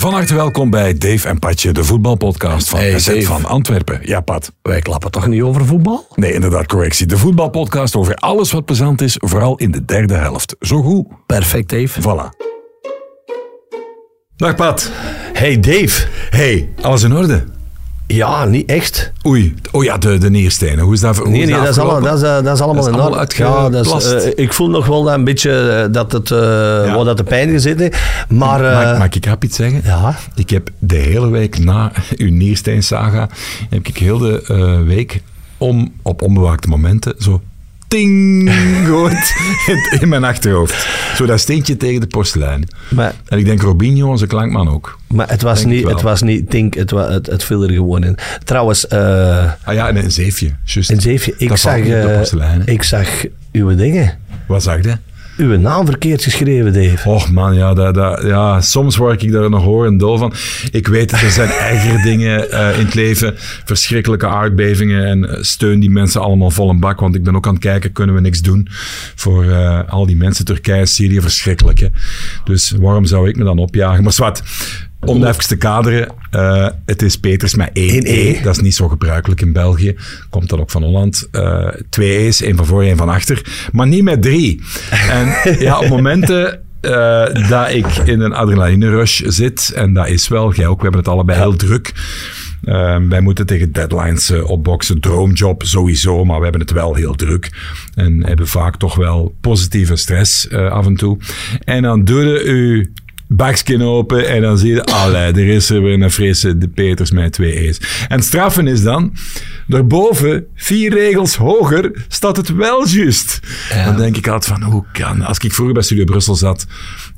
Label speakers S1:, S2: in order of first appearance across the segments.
S1: Van harte welkom bij Dave en Patje, de voetbalpodcast van
S2: Hey,
S1: SZ van Antwerpen. Ja, Pat.
S2: Wij klappen toch niet over voetbal?
S1: Nee, inderdaad, correctie. De voetbalpodcast over alles wat plezant is, vooral in de derde helft. Zo goed.
S2: Perfect, Dave.
S1: Voilà. Dag Pat.
S2: Hey, Dave.
S1: Hey, alles in orde?
S2: Ja, niet echt.
S1: Oei, oh ja, de, de neerstenen. Hoe is dat hoe
S2: Nee, nee, dat is, allemaal, dat, is, eh, dat is allemaal
S1: Dat is allemaal
S2: orde. Ja, dat is, eh, ik voel nog wel dat een beetje eh, dat het, eh dat de pijn zit. Maar, eh,
S1: Mag, mag ik rap iets zeggen?
S2: ja,
S1: Ik heb de hele week na uw Nierstein-saga, heb ik heel de eh, week om, op onbewaakte momenten zo ting gehoord in, in mijn achterhoofd. Zo dat steentje tegen de porselein.
S2: maar,
S1: En ik denk Robinho, onze klankman ook.
S2: maar het was
S1: Denk
S2: niet, het was niet Tink, het, wa- het, het viel er gewoon in. Trouwens, eh
S1: Ah ja, en een zeefje. Juist.
S2: in Zeefje, ik
S1: Dat
S2: zag, eh, ik zag uw dingen.
S1: Wat zag je?
S2: Uw naam verkeerd geschreven, Dave.
S1: Och man, ja, dat, dat, ja, soms word ik daar nog hoor en dol van. Ik weet, er zijn ergere dingen eh, in het leven. Verschrikkelijke aardbevingen en eh, steun die mensen allemaal vol een bak. Want ik ben ook aan het kijken, kunnen we niks doen voor eh, al die mensen. Turkije, Syrië, verschrikkelijk. Hè? Dus waarom zou ik me dan opjagen? Maar zwart, om dat even te kaderen. eh, het is Peters met 1 E.
S2: 1E.
S1: Dat is niet zo gebruikelijk in België. Komt dan ook van Holland. Eh, twee E's, één van voor, één van achter. Maar niet met drie. En ja, op momenten eh, dat ik in een adrenaline rush zit, en dat is wel, jij ook, we hebben het allebei heel druk. Wij moeten tegen deadlines opboksen, droomjob sowieso, maar we hebben het wel heel druk. En hebben vaak toch wel positieve stress af en toe. En dan doe je u bakskin open en dan zie je, allee, er is er weer een frisse de Peters met twee E's. En straffen is dan, daarboven, vier regels hoger, staat het wel juist. Dan denk ik altijd van, hoe kan, als ik vroeger bij Studio Brussel zat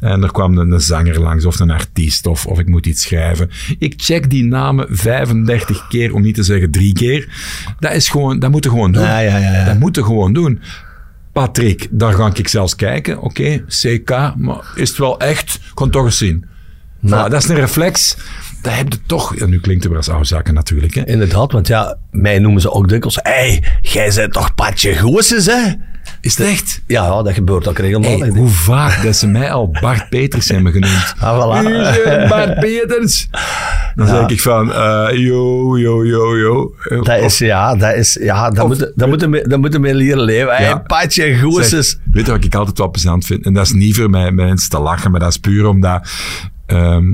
S1: en er kwam een, een zanger langs of een artiest of, of ik moet iets schrijven. Ik check die namen 35 keer, om niet te zeggen drie keer. Dat is gewoon, dat moeten gewoon doen.
S2: Ja, ja, ja, ja.
S1: Dat moeten gewoon doen. Patrick, daar ga ik zelfs kijken. Oké, CK, maar is het wel echt? Het toch eens zien.
S2: Maar-
S1: Voilà, dat is een reflex. Dat heb je toch... Ja, nu klinkt het weer als oude zaken natuurlijk. Hè.
S2: Inderdaad, want ja, mij noemen ze ook dikwijls. Hé, hey, jij bent toch Patje Goossens, hè?
S1: Is het echt?
S2: Ja, ja, dat gebeurt ook regelmatig.
S1: Hey, hoe vaak dat ze mij al Bart Peters hebben genoemd.
S2: Ah, voilà.
S1: Bent Bart Peters. Dan zeg ik van, eh, yo, yo, yo, yo.
S2: Dat is, ja, dat is, ja, dat
S1: Of-
S2: moeten dat moeten we- dat moeten we leren leven.
S1: Ja.
S2: Patje Goossens.
S1: Zeg, weet je wat ik altijd wel plezant vind? En dat is niet voor mij mensen te lachen, maar dat is puur omdat... ehm,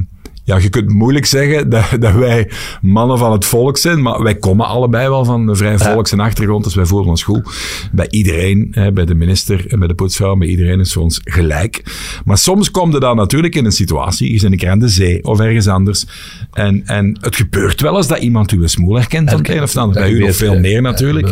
S1: ja, je kunt moeilijk zeggen dat, dat wij mannen van het volk zijn, maar wij komen allebei wel van een vrij volks- en achtergrond, dus wij voelen ons goed. Bij iedereen, hè, bij de minister en bij de poetsvrouw, bij iedereen is voor ons gelijk. Maar soms komt er dan natuurlijk in een situatie, je bent een keer aan de zee of ergens anders, en, en het gebeurt wel eens dat iemand uw smoel herkent van het een of ander. Bij u nog veel meer natuurlijk.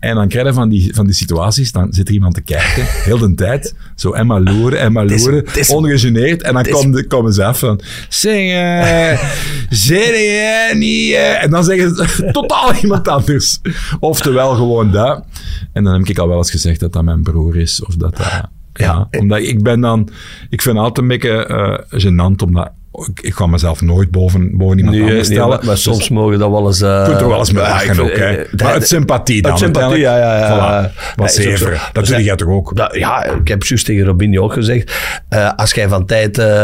S1: En dan krijg je van die, van die situaties, dan zit er iemand te kijken, heel de tijd. Zo Emma loeren, Emma
S2: is-
S1: loeren, ongegeneerd. En dan komen, komen ze af van, zeg, eh, jij niet... eh?" En dan zeggen ze totaal iemand anders. Oftewel gewoon dat. En dan heb ik al wel eens gezegd dat dat mijn broer is. Of dat dat... Ja, omdat ik ben dan... Ik vind het altijd een beetje eh gênant, omdat... Ik, ik ga mezelf nooit boven, boven iemand
S2: Nee,
S1: anders
S2: nee,
S1: stellen.
S2: maar, maar
S1: Dus
S2: soms mogen dat wel eens... eh,
S1: je kunt er wel eens mee lachen ook, hè.
S2: eh,
S1: Maar uit sympathie dan.
S2: Uit sympathie, ja, ja, ja.
S1: Voilà. Wat
S2: Nee,
S1: zever. Dat doe
S2: zijn-
S1: jij toch ook?
S2: Dat- ja, ik heb juist tegen Robinho ook gezegd. eh, als jij van tijd... eh,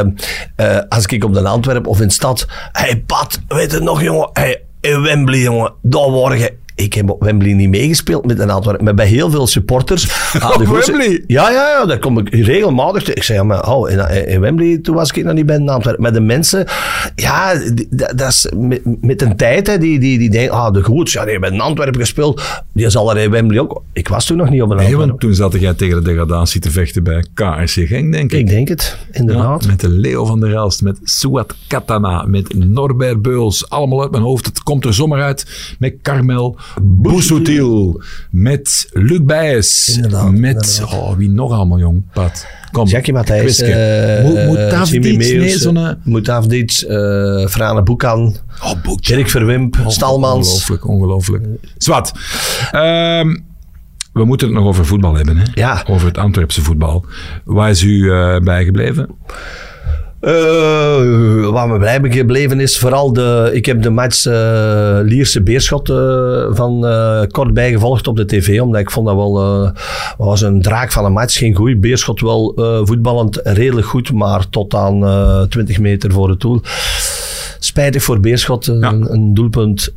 S2: eh, als ik op de Antwerp of in de stad... hey, Pat, weet je nog, jongen? Hey, in Wembley, jongen. Daar je... Ik heb op Wembley niet meegespeeld met een Antwerp, maar bij heel veel supporters. Ah,
S1: Op Wembley?
S2: Ja, ja, ja, daar kom ik regelmatig. te- Ik zei, ja, maar oh, in, in Wembley, toen was ik nog niet bij een Antwerp. Maar de mensen, ja, die- dat, dat is met, met een tijd, hè, die, die, die denken, ah, de Goeds, ja, die hebben in Antwerpen gespeeld. Die zal er in Wembley ook. Ik was toen nog niet op een
S1: Nee, want toen zat jij tegen de degradatie te vechten bij KRC Genk, denk ik.
S2: Ik denk het,
S1: Ja,
S2: inderdaad.
S1: met de Leo van der Elst, met Suat Katana, met Norbert Beuls. Allemaal uit mijn hoofd. Het komt er zomaar uit. Met Carmel Bousoutil. Met Luc Bijs.
S2: Inderdaad,
S1: Met,
S2: inderdaad.
S1: oh, wie nog allemaal, jong? Pat. Kom.
S2: Jackie Matthijs,
S1: Quizke.
S2: eh,
S1: Moet- moet
S2: eh,
S1: David
S2: Jimmy
S1: iets? Nee, zo'n...
S2: eh, Moetafdic, eh Frane Boekan,
S1: Oh.
S2: Dirk Verwimp, Stalmans.
S1: Ongelooflijk, ongelooflijk. Zwat. Ehm, we moeten het nog over voetbal hebben, hè?
S2: Ja.
S1: Over het Antwerpse voetbal. Waar is u eh, bijgebleven?
S2: Eh, wat me blij gebleven is, vooral de... Ik heb de match eh, Lierse Beerschot eh, van kort bijgevolgd op de tv, omdat ik vond dat wel... was een draak van een match, geen goeie. Beerschot wel voetballend redelijk goed, maar tot aan eh 20 meter voor het doel. Spijtig voor Beerschot, een, een doelpunt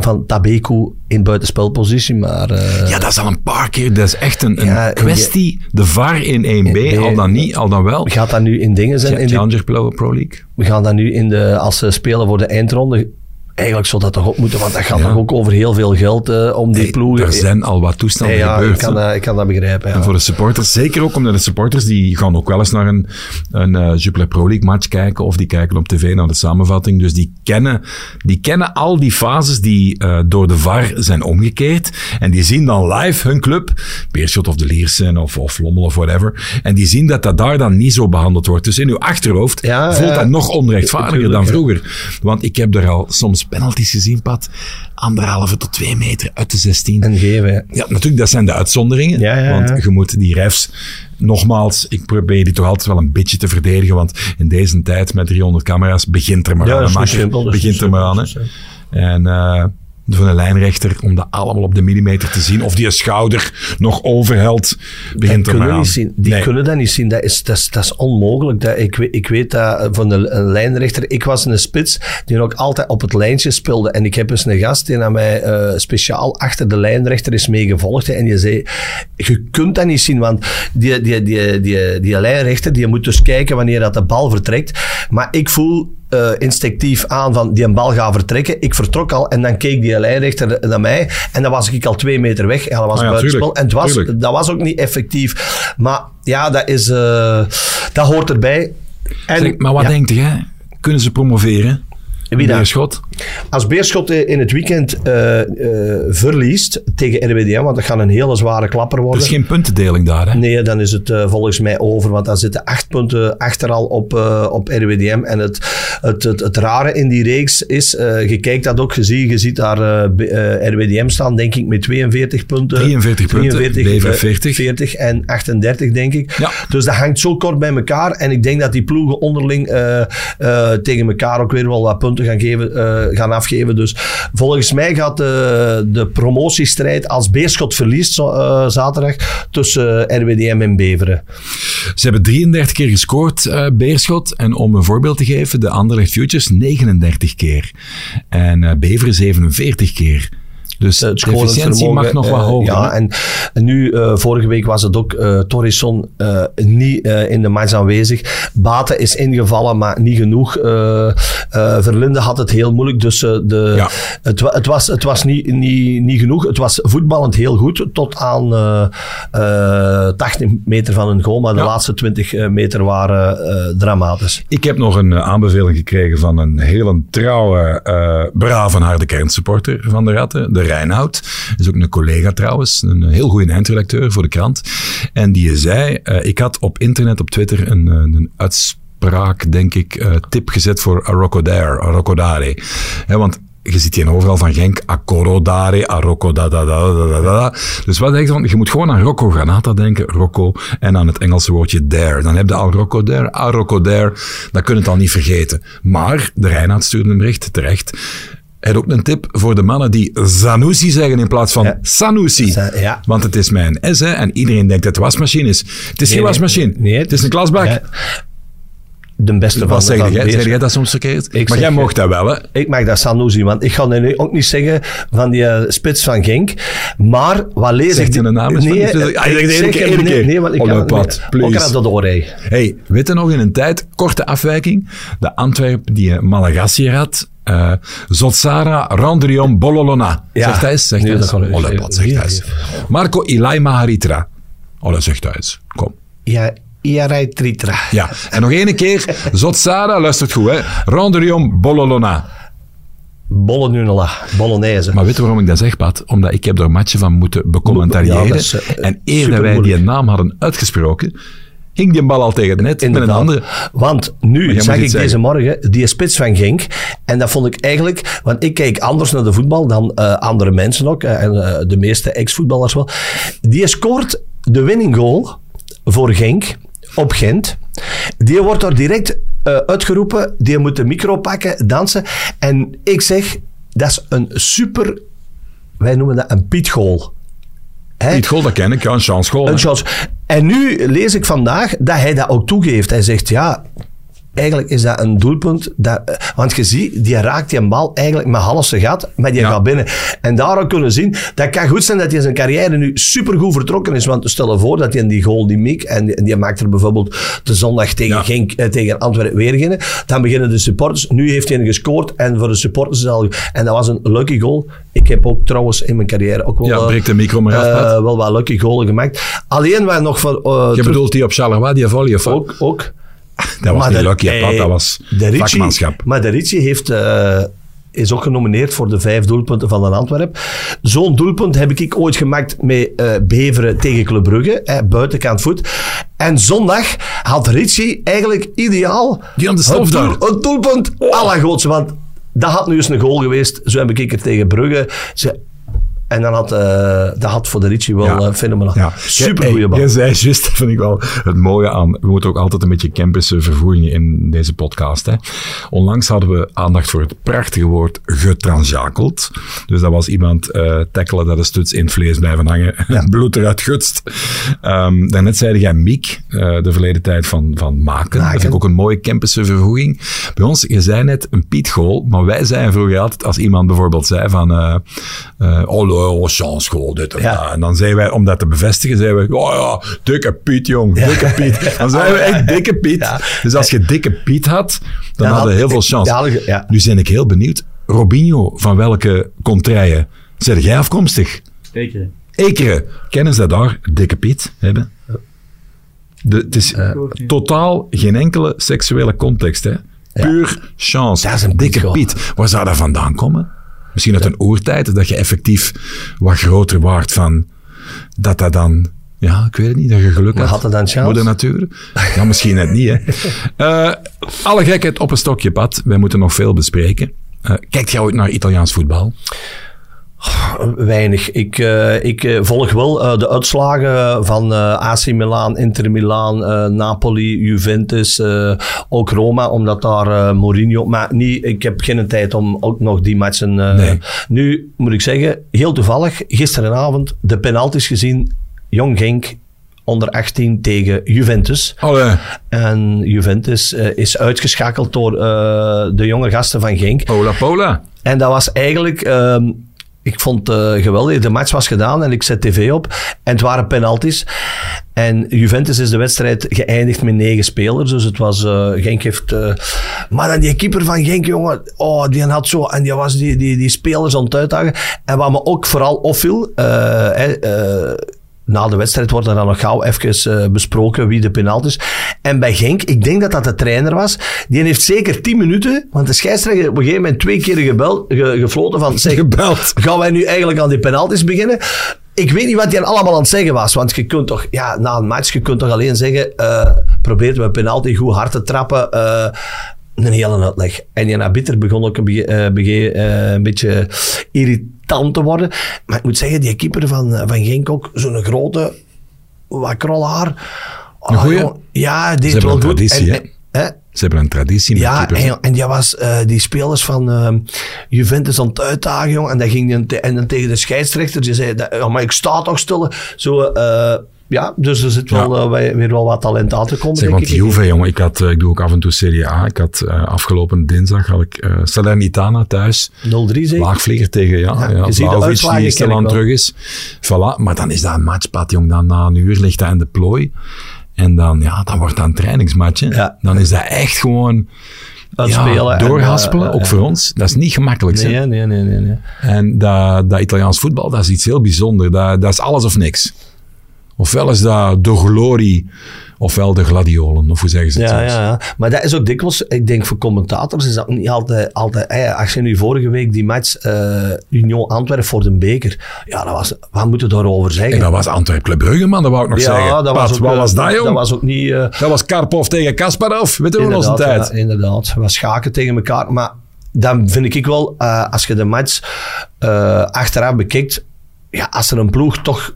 S2: van Tabeku in buitenspelpositie, maar... eh,
S1: Ja, dat is al een paar keer. Dat is echt een, een
S2: Ja, en
S1: kwestie. De VAR in 1B,
S2: Nee.
S1: al dan niet, al dan wel.
S2: Gaat dat nu in dingen zijn? In de
S1: Challenger Pro, Pro League.
S2: we gaan dat nu in de, als ze spelen voor de eindronde, eigenlijk zou dat toch op moeten, want dat gaat
S1: Ja.
S2: toch ook over heel veel geld eh, om die
S1: Hey,
S2: ploegen.
S1: er zijn al wat
S2: Ja,
S1: toestanden
S2: ja, ik,
S1: gebeurd.
S2: kan
S1: hè.
S2: dat, ik kan dat begrijpen. Ja.
S1: En voor de supporters, zeker ook omdat de supporters, die gaan ook wel eens naar een, een eh, Jupiler Pro League match kijken of die kijken op tv naar de samenvatting. Dus die kennen, die kennen al die fases die eh, door de VAR zijn omgekeerd. En die zien dan live hun club, Beerschot of de Liersen of, of Lommel of whatever. En die zien dat dat daar dan niet zo behandeld wordt. Dus in uw achterhoofd
S2: Ja,
S1: voelt
S2: ja.
S1: dat nog onrechtvaardiger dan
S2: ja.
S1: vroeger. Want ik heb er al soms penalties gezien, Pat. Anderhalve tot twee meter uit de 16.
S2: En geven. ja.
S1: Ja, natuurlijk, dat zijn de uitzonderingen.
S2: Ja, ja,
S1: want
S2: ja.
S1: je moet die refs, nogmaals, ik probeer die toch altijd wel een beetje te verdedigen, want in deze tijd met 300 camera's begint er maar
S2: Ja,
S1: aan.
S2: is
S1: begint er maar aan. Hè. En eh, voor een lijnrechter, om dat allemaal op de millimeter te zien, of die schouder nog overhelt, begint er
S2: kunnen niet zien. Die
S1: Nee.
S2: kunnen dat niet zien. Dat is, dat is, dat is onmogelijk. Dat, ik, weet, ik weet dat eh, van de, een lijnrechter. Ik was een spits die ook altijd op het lijntje speelde. En ik heb eens een gast die aan mij eh, speciaal achter de lijnrechter is meegevolgd. En die zei, je kunt dat niet zien. Want die, die, die, die, die lijnrechter die moet dus kijken wanneer dat de bal vertrekt. Maar ik voel eh, instinctief aan van die een bal gaat vertrekken. Ik vertrok al en dan keek die lijnrechter naar mij. En dan was ik al twee meter weg. En dat was
S1: Ah ja,
S2: buitenspel.
S1: tuurlijk,
S2: En het was,
S1: tuurlijk.
S2: dat was ook niet effectief. Maar ja, dat, is, eh, dat hoort erbij. En,
S1: Zeg, maar wat
S2: ja,
S1: denkt jij? Kunnen ze promoveren?
S2: Wie dat?
S1: Beerschot?
S2: Als Beerschot in het weekend eh, eh, verliest tegen RWDM, want dat gaat een hele zware klapper
S1: Er
S2: worden.
S1: is geen puntendeling daar, hè?
S2: Nee, dan is het eh, volgens mij over, want dan zitten acht punten achter al op, eh, op RWDM. En het, het, het, het rare in die reeks is, eh, je kijkt dat ook, je ziet, je ziet daar eh, eh, RWDM staan, denk ik, met 42 punten.
S1: 43 punten, Bever
S2: eh,
S1: 40.
S2: 40 en 38, denk ik.
S1: Ja.
S2: Dus dat hangt zo kort bij elkaar. En ik denk dat die ploegen onderling eh, eh, tegen elkaar ook weer wel wat punten gaan, geven, eh, gaan afgeven. Dus volgens mij gaat de, de promotiestrijd als Beerschot verliest eh, zaterdag tussen eh, RWDM en Beveren.
S1: Ze hebben 33 keer gescoord, eh, Beerschot. En om een voorbeeld te geven, de Anderlecht Futures 39 keer. En eh Beveren 47 keer. Dus de
S2: scorend
S1: efficiëntie mag nog wat
S2: eh,
S1: hoger.
S2: ja, en, en nu, eh, vorige week was het ook Torrisson eh, niet eh, in de match aanwezig. Bate is ingevallen, maar niet genoeg. Eh eh, Verlinde had het heel moeilijk, dus eh, de,
S1: Ja.
S2: het, wa- het was, het was niet, niet, niet genoeg. Het was voetballend heel goed, tot aan eh eh 80 meter van een goal, maar de
S1: Ja.
S2: laatste 20 meter waren eh, dramatisch.
S1: Ik heb nog een eh, aanbeveling gekregen van een hele trouwe, eh brave en harde kernsupporter van de Ratten, de Reinoud. Is ook een collega trouwens, een heel goede eindredacteur voor de krant. En die zei, eh, ik had op internet, op Twitter, een, eh, een uitspraak, denk ik, eh, tip gezet voor Arrokodare, Arrokodare. Hè, want je ziet hier overal van Genk, Akorodare, Arrokodadadadadada. Dus wat denk je van? Je moet gewoon aan Rocco Granata denken, Rocco, en aan het Engelse woordje dare. Dan heb je al Rocco dare, Arrocco dare, dat kun je het al niet vergeten. Maar de Reinaard stuurde een bericht, terecht. Hij had ook een tip voor de mannen die Zanussi zeggen in plaats van
S2: Ja.
S1: Sanusi.
S2: Ja.
S1: Want het is mijn S, hè, en iedereen denkt dat het wasmachine is. Het is geen
S2: nee.
S1: wasmachine.
S2: Nee,
S1: het is een klasbak.
S2: Ja. De beste van
S1: Wat zeg
S2: van
S1: jij? Zeg
S2: Beerschot.
S1: jij dat soms verkeerd?
S2: Ik
S1: maar
S2: zeg,
S1: jij mocht dat wel, hè?
S2: Ik mag dat Sanusi, want ik ga nu ook niet zeggen van die eh, spits van Genk. Maar wat lees
S1: Zegt
S2: ik...
S1: je een naam eens
S2: Nee?
S1: Ah, je
S2: ik
S1: zegt één
S2: zeg
S1: keer,
S2: nee, nee, want ik
S1: Oh,
S2: kan
S1: nou,
S2: Ook aan dat doorheen.
S1: Hey, weet je nog in een tijd, korte afwijking, de Antwerp die Malagasy had, eh Zotsara Randrion Bololona.
S2: Ja.
S1: Zeg dat eens, zeg
S2: Nee,
S1: dat
S2: dat
S1: eens.
S2: kan ik
S1: Olle,
S2: niet.
S1: Pat, zeg
S2: Ja,
S1: dat eens. Marco Ilai Maharitra. Olle, zeg dat eens. Kom.
S2: Ja, Iarai Tritra.
S1: Ja, en nog één keer, Zotsara, luistert goed, hè. Randrion Bololona.
S2: Bollenunela, Bolognese.
S1: Maar weet je waarom ik dat zeg, Pat? Omdat ik heb er matchen van moeten becommentariëren.
S2: Ja, dat is, eh,
S1: en eer dat wij die naam hadden uitgesproken, ging die bal al tegen het net met een
S2: Inderdaad.
S1: andere.
S2: Want nu zag ik deze morgen die spits van Genk. En dat vond ik eigenlijk... Want ik kijk anders naar de voetbal dan eh, andere mensen ook. eh, en eh, de meeste ex-voetballers wel. Die scoort de winning goal voor Genk op Gent. Die wordt er direct uitgeroepen, die moet de micro pakken, dansen. En ik zeg, dat is een super, wij noemen dat een pietgoal. Hè?
S1: Piet Gool, dat ken ik. Ja, een chance goal.
S2: Een chance. En nu lees ik vandaag dat hij dat ook toegeeft. Hij zegt, ja, eigenlijk is dat een doelpunt. Dat, want je ziet, die raakt die bal eigenlijk met half zijn gat, maar die
S1: Ja.
S2: gaat binnen. En daarom kunnen we zien, dat kan goed zijn dat hij zijn carrière nu supergoed vertrokken is. Want stel je voor dat hij in die goal, die Miek, en die, maakt er bijvoorbeeld de zondag tegen,
S1: Ja.
S2: Genk, eh, tegen Antwerpen weer. Dan beginnen de supporters. Nu heeft hij een gescoord en voor de supporters is al... En dat was een lucky goal. Ik heb ook trouwens in mijn carrière ook wel...
S1: Ja,
S2: eh,
S1: breek de micro maar Pat.
S2: wel wat lucky goalen gemaakt. Alleen waar nog van... eh,
S1: Je
S2: terug-
S1: bedoelt die op Charleroi, die volley of
S2: ook, ook.
S1: Dat was
S2: Maar
S1: niet
S2: de-
S1: lucky,
S2: eh,
S1: Dat was
S2: de Ricci-
S1: vakmanschap.
S2: Maar de Ricci heeft, eh, is ook genomineerd voor de vijf doelpunten van een Antwerp. Zo'n doelpunt heb ik ooit gemaakt met eh, Beveren tegen Club Brugge, hè, buitenkant voet. En zondag had Ricci eigenlijk ideaal
S1: Die aan de stof
S2: een,
S1: daar.
S2: doel- een doelpunt à la Goots. Want dat had nu eens een goal geweest. Zo heb ik er tegen Brugge. Ze, en dan had, eh, dat had voor de Ricci wel
S1: Ja.
S2: fenomenaal.
S1: Ja.
S2: Super goede bal.
S1: Je zei juist, dat vind ik wel het mooie aan. We moeten ook altijd een beetje campus vervoeringen in deze podcast. Hè. Onlangs hadden we aandacht voor het prachtige woord getranjakeld. Dus dat was iemand eh tackelen dat de stuts in het vlees blijven hangen, bloed eruit gutst. Ehm daarnet zeide jij Miek, de verleden tijd van, van maken. Dat vind ik ook een mooie campus vervoeging. Bij ons, je zei net een pietgoal, maar wij zeiden vroeger altijd, als iemand bijvoorbeeld zei van, oh, oh, chance goal, dit en
S2: Ja.
S1: dat. En dan zeiden wij, om dat te bevestigen, zeiden we, oh ja, dikke Piet, jong, dikke Piet. Dan zeiden we echt dikke Piet.
S2: Ja.
S1: Dus als je dikke Piet had, dan
S2: Ja,
S1: hadden we heel veel chance. Nu ben ik heel benieuwd, Robinho, van welke contraien zeg jij afkomstig?
S3: Zeker.
S1: Ekeren. Kennen ze daar dikke Piet hebben? De, het is totaal geen enkele seksuele context. Hè? Puur chance.
S2: Dat is een
S1: dikke
S2: Piet.
S1: Waar zou dat vandaan komen? Misschien uit een oertijd, dat je effectief wat groter waard van dat dat dan... Ja, ik weet het niet, dat je geluk
S2: Maar
S1: had.
S2: had dan chance?
S1: Moeder natuur? Ja, misschien net niet, hè. Eh, alle gekheid op een stokje pad. Wij moeten nog veel bespreken. Eh kijkt jij ooit naar Italiaans voetbal?
S2: Weinig. Ik, eh, ik eh, volg wel eh, de uitslagen van AC Milan, Inter Milan, Napoli, Juventus, ook Roma, omdat daar Mourinho... Maar niet, ik heb geen tijd om ook nog die matchen...
S1: Nee.
S2: Nu moet ik zeggen, heel toevallig, gisteravond de penalties gezien. Jong Genk onder 18 tegen Juventus.
S1: Allee.
S2: En Juventus is uitgeschakeld door de jonge gasten van Genk.
S1: Pola Pola.
S2: En dat was eigenlijk... ehm, ik vond het geweldig. De match was gedaan en ik zet tv op. En het waren penalties. En Juventus is de wedstrijd geëindigd met negen spelers. Dus het was... eh, Genk heeft... eh, maar dan die keeper van Genk, jongen. Oh, die had zo... En die was die, die, die spelers aan. En wat me ook vooral opviel... eh, eh, na de wedstrijd wordt er dan nog gauw even eh, besproken wie de penalties. En bij Genk, ik denk dat dat de trainer was, die heeft zeker 10 minuten, want de scheidsrechter op een gegeven moment twee keer gebeld, ge- gefloten van, zeg,
S1: Gebeld.
S2: gaan wij nu eigenlijk aan die penalties beginnen? Ik weet niet wat hij allemaal aan het zeggen was, want je kunt toch, ja, na een match, je kunt toch alleen zeggen, eh probeert we penalty goed hard te trappen, eh, een hele uitleg. En die arbiter begon ook een, eh, bege- eh, een beetje irritant te worden. Maar ik moet zeggen, die keeper van, eh, van Genk ook, zo'n grote, wat krol haar.
S1: Een goeie?
S2: jongen, Ja, die
S1: Ze
S2: is
S1: hebben
S2: wel
S1: een
S2: goed.
S1: traditie,
S2: En- hè?
S1: Ze hebben een traditie met
S2: Ja,
S1: keepers.
S2: en, en die was die spelers van eh, Juventus aan het uitdagen, jongen. En, dat ging te- en dan tegen de scheidsrechter, die zei, dat, maar ik sta toch stil. Zo, ja, dus er zit wel, eh, weer wel wat talent aan te komen,
S1: Zeg,
S2: denk
S1: want
S2: ik.
S1: Juve, jongen, ik, had, eh, ik doe ook af en toe Serie A. Ik had eh, afgelopen dinsdag had ik Salernitana thuis.
S2: 0-3 zeker?
S1: Laagvlieger tegen, ja,
S2: Ja,
S1: ja, die stilaan
S2: wel.
S1: terug is. Voilà, maar dan is dat een matchpad, jong. Dan na een uur ligt dat in de plooi. En dan, ja, dan wordt dat een trainingsmatch.
S2: Ja.
S1: Dan is dat echt gewoon ja,
S2: en,
S1: doorhaspelen, ook voor ons. Dat is niet gemakkelijk.
S2: nee, nee, nee. nee.
S1: En dat, dat Italiaans voetbal, dat is iets heel bijzonders. Dat, dat is alles of niks. Ofwel is dat de glorie, ofwel de gladiolen, of hoe zeggen ze het
S2: Ja, ja, ja, maar dat is ook dikwijls, ik denk voor commentators is dat niet altijd, altijd eh, als je nu vorige week die match eh Union Antwerpen voor de beker, ja, dat was, wat moeten we daarover zeggen?
S1: En dat was Antwerp Club Brugge, man, dat wou ik nog zeggen.
S2: ja, dat
S1: Pat,
S2: was ook,
S1: wat
S2: eh,
S1: was dat, jong?
S2: Dat was ook niet... eh,
S1: Dat was Karpov tegen Kasparov, weet je wel onze tijd.
S2: ja, inderdaad. We schaken tegen elkaar. Maar dan vind ik wel, eh, als je de match eh, achteraf bekijkt, ja, als er een ploeg toch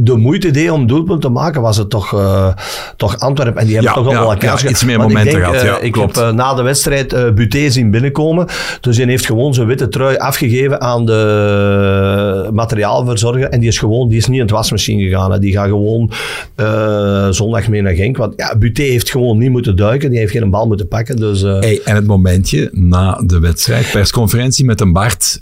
S2: de moeite deed om doelpunt te maken, was het toch, eh, toch Antwerpen. En die hebben
S1: Ja,
S2: toch wel
S1: ja,
S2: wel kans
S1: ja, iets meer
S2: ik
S1: momenten
S2: denk,
S1: gehad,
S2: eh,
S1: ja,
S2: ik
S1: klopt.
S2: heb eh, na de wedstrijd eh Buté zien binnenkomen. Dus hij heeft gewoon zijn witte trui afgegeven aan de materiaalverzorger. En die is gewoon, die is niet in het wasmachine gegaan. Hè. Die gaat gewoon eh, zondag mee naar Genk. Want ja, Buté heeft gewoon niet moeten duiken. Die heeft geen bal moeten pakken. Dus,
S1: Hey, en het momentje na de wedstrijd, persconferentie met een Bart,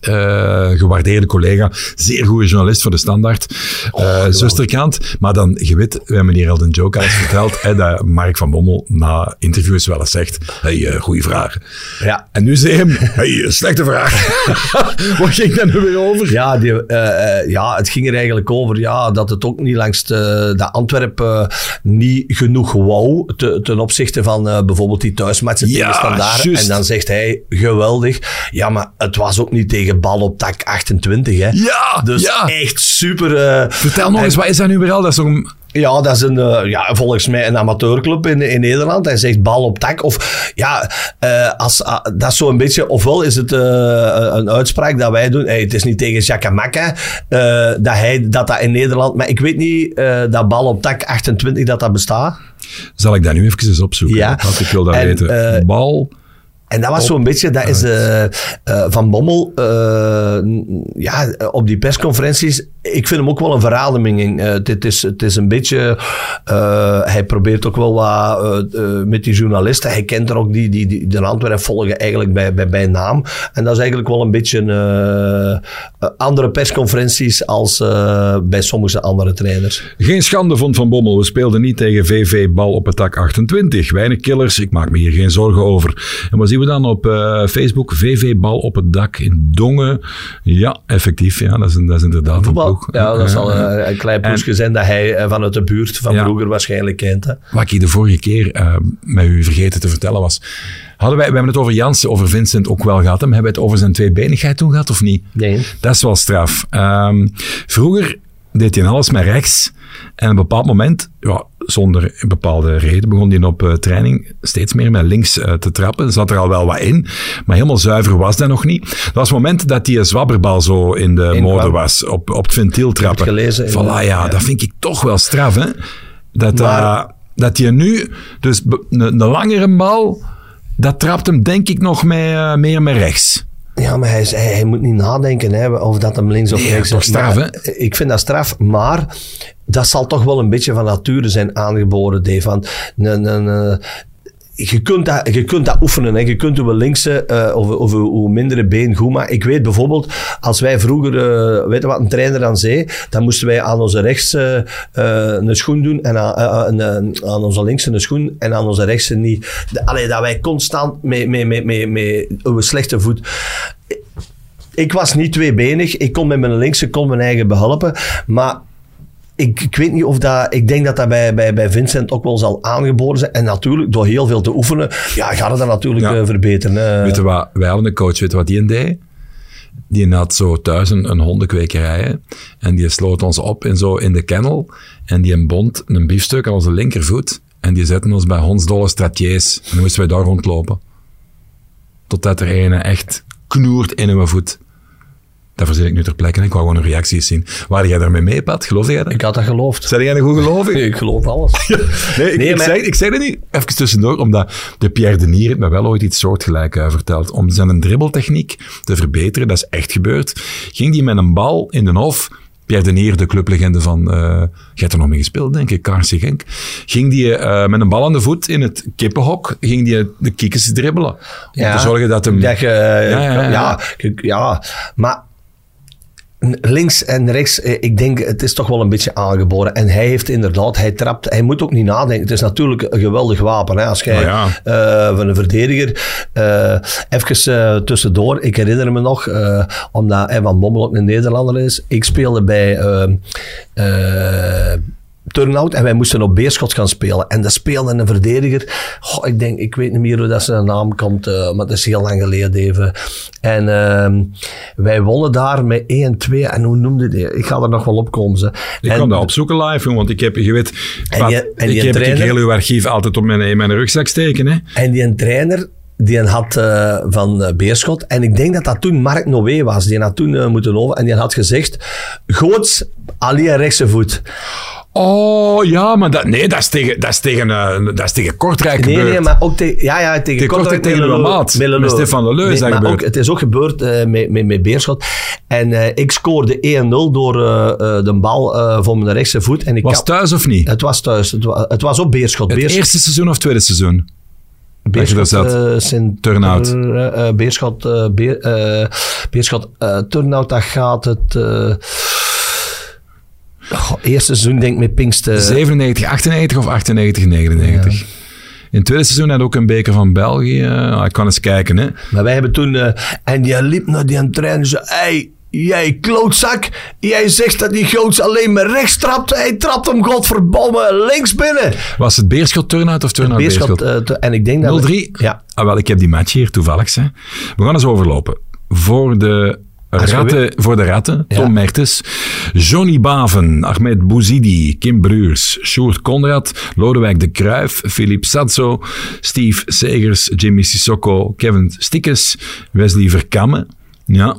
S1: gewaardeerde collega, zeer goede journalist voor de Standaard, eh zusterkant. Maar dan, je weet, we hebben hier al een joke al verteld, hè, dat Mark van Bommel na interviews wel eens zegt, hey, eh goede vraag.
S2: ja.
S1: En nu zei hem, hey, eh, slechte vraag. Wat ging daar nu weer over?
S2: Ja, die, eh, ja, het ging er eigenlijk over ja, dat het ook niet langs de, dat Antwerpen niet genoeg wou te- ten opzichte van bijvoorbeeld die thuismatchen
S1: Ja,
S2: tegen Standaard. En dan zegt hij, geweldig. Ja, maar het was ook niet tegen bal op tak 28. Hè.
S1: Ja,
S2: Dus
S1: ja.
S2: echt super...
S1: Vertel nog
S2: en-
S1: eens, wat is dat nu weer al? Dat is een...
S2: ja, dat is een, eh, ja, volgens mij een amateurclub in, in Nederland. Hij zegt bal op tak. Of ja, eh, als, ah, dat is zo'n beetje. Ofwel is het eh, een uitspraak dat wij doen. Hey, het is niet tegen Jacamacca dat, hij, dat dat in Nederland. Maar ik weet niet dat bal op tak 28 dat dat bestaat.
S1: Zal ik dat nu even eens opzoeken?
S2: Ja.
S1: Want ik wil dat
S2: En,
S1: weten. Bal.
S2: En dat was zo'n beetje, dat is eh, Van Bommel, ja, op die persconferenties. Ik vind hem ook wel een verademing. Eh, het, is, het is een beetje, eh, hij probeert ook wel wat eh, eh, met die journalisten. Hij kent er ook die, die, die de Antwerpen volgen eigenlijk bij, bij, bij naam. En dat is eigenlijk wel een beetje eh, eh, andere persconferenties als eh, bij sommige andere trainers.
S1: Geen schande vond Van Bommel. We speelden niet tegen VV Bal op het tak 28. Weinig killers. Ik maak me hier geen zorgen over. En wat zien we dan op eh, Facebook? VV Bal op het dak in Dongen. Ja, effectief. Ja, dat is, dat is inderdaad een
S2: Ja, dat zal
S1: Eh,
S2: eh, een klein ploegje zijn dat hij eh, vanuit de buurt van
S1: Ja.
S2: vroeger waarschijnlijk kent. Hè.
S1: Wat ik de vorige keer eh, met u vergeten te vertellen was. Hadden wij, we hebben het over Jansen, over Vincent ook wel gehad. hè, Maar hebben we het over zijn tweebenigheid toen gehad of niet?
S2: Nee.
S1: Dat is wel straf. Ehm, vroeger deed hij alles met rechts. En op een bepaald moment, ja, zonder een bepaalde reden, begon hij op eh, training steeds meer met links eh, te trappen. Zat er al wel wat in, maar helemaal zuiver was dat nog niet. Dat was het moment dat die zwabberbal zo in de
S2: In
S1: mode was, op, op het ventiel trappen.
S2: gelezen
S1: Voilà, ja,
S2: ja.
S1: dat vind ik toch wel straf, hè. Dat,
S2: Maar-
S1: eh, dat je nu, dus een, langere bal, dat trapt hem denk ik nog eh, meer met rechts.
S2: Ja, maar hij, is- hij, hij moet niet nadenken hè, of dat hem links of
S1: Nee,
S2: rechts
S1: toch
S2: is.
S1: straf,
S2: eh, Ik vind dat straf, maar dat zal toch wel een beetje van nature zijn aangeboren, Dave. Want een, een, je, kunt dat, je kunt dat oefenen. Hè. Je kunt uw linkse eh, of, of uw, mindere been goed maken. Ik weet bijvoorbeeld, als wij vroeger, eh weet wat een trainer dan zei? Dan moesten wij aan onze rechtse eh, een schoen doen en aan, eh, eh, aan onze linkse een schoen en aan onze rechtse niet. Allee, dat wij constant met, met, met, met, met slechte voet ik was niet tweebenig. Ik kon met mijn linkse kon mijn eigen behelpen. Maar ik, ik weet niet of dat... Ik denk dat dat bij, bij, bij Vincent ook wel zal aangeboren zijn. En natuurlijk, door heel veel te oefenen, ja, gaat het dan natuurlijk
S1: Ja.
S2: eh, verbeteren. hè.
S1: Weet je wat, wij hadden een coach, weet je wat die een deed? Die had zo thuis een, een hondenkwekerij. hè. En die sloot ons op in, zo in de kennel. En die bond een biefstuk aan onze linkervoet. En die zetten ons bij hondsdolle stratiers. En dan moesten wij daar rondlopen. Totdat er een echt knoert in uw voet. Dat verzin ik nu ter plekke. Ik wou gewoon een reacties zien. Waar jij daarmee mee, Pat? Geloofde jij dat?
S2: Ik had dat geloofd.
S1: Zijn jij een goed gelovig?
S2: Ik geloof alles.
S1: Nee, ik,
S2: Nee,
S1: ik,
S2: maar-
S1: zeg, ik zeg dat niet even tussendoor, omdat de Pierre Denier heeft me wel ooit iets soortgelijk uh, verteld. Om zijn dribbeltechniek te verbeteren, dat is echt gebeurd, ging hij met een bal in de hof... Pierre Denier, de clublegende van... eh je hebt er nog mee gespeeld, denk ik, Kaarse Genk. Ging die eh, met een bal aan de voet in het kippenhok, ging die de kikkers dribbelen. Om te zorgen dat hem...
S2: Dat je,
S1: Ja, ja, ja,
S2: maar links en rechts, eh, ik denk, het is toch wel een beetje aangeboren. En hij heeft inderdaad, hij trapt, hij moet ook niet nadenken. Het is natuurlijk een geweldig wapen. Hè? Als jij
S1: ja.
S2: eh, van een verdediger, eh even tussendoor, ik herinner me nog, omdat hij van Bommel ook een Nederlander is. Ik speelde bij... turnout en wij moesten op Beerschot gaan spelen. En daar speelde een verdediger. Goh, ik denk, ik weet niet meer hoe dat zijn naam komt, eh, maar dat is heel lang geleden even. En ehm, wij wonnen daar met 1-2. En hoe noemde die? Ik ga er nog wel op komen. Ze.
S1: Ik
S2: en,
S1: kan dat opzoeken live, jongen, want ik heb, je weet,
S2: En die
S1: ik heb
S2: trainer-
S1: heel uw archief altijd op mijn, in mijn rugzak steken, hè.
S2: En die trainer, die had eh, van eh, Beerschot. En ik denk dat dat toen Mark Noé was. Die had toen moeten over. En die had gezegd, Goots, alleen rechtse voet.
S1: Oh ja, maar dat, nee, dat is tegen, dat is tegen, eh, dat is tegen Kortrijk
S2: Nee,
S1: gebeurd.
S2: nee, maar ook tegen... Ja, ja, tegen
S1: Tegen Kortrijk, tegen uw maat. Met Stefan Leleu is dat
S2: maar
S1: gebeurd.
S2: Ook, het is ook gebeurd eh, met, met, met Beerschot. En eh, ik scoorde 1-0 door de bal voor mijn rechtse voet. En ik
S1: Was thuis of niet?
S2: het was thuis. Het was, het was op Beerschot.
S1: Het
S2: Beerschot,
S1: eerste seizoen of tweede seizoen?
S2: Beerschot, eh, Sint-
S1: Turnout.
S2: eh, Beerschot, eh, Beer, Beerschot Turnout, dat gaat het... goh, eerste seizoen denk ik met Pinkster.
S1: 97, 98 of 98, 99? In het tweede seizoen had ook een beker van België. Ah, ik kan eens kijken, hè.
S2: Maar wij hebben toen... eh, en die liep naar die trainer en zei... Hey, jij klootzak. Jij zegt dat die goots alleen maar rechts trapt. Hij trapt hem godverdomme links binnen.
S1: Was het Beerschot Turnout of Turnout
S2: Beerschot.
S1: Beerschot?
S2: eh, en ik denk dat...
S1: 0-3?
S2: Ja.
S1: Ah, wel, ik heb die match hier toevallig. Hè. We gaan eens overlopen. Voor de ratten, voor de ratten Tom
S2: Ja.
S1: Mertens, Johnny Baven, Ahmed Bouzidi, Kim Bruurs, Sjoerd Conrad, Lodewijk de Kruif, Philippe Sadzo, Steve Segers, Jimmy Sissoko, Kevin Stikkes, Wesley Verkamme. Ja.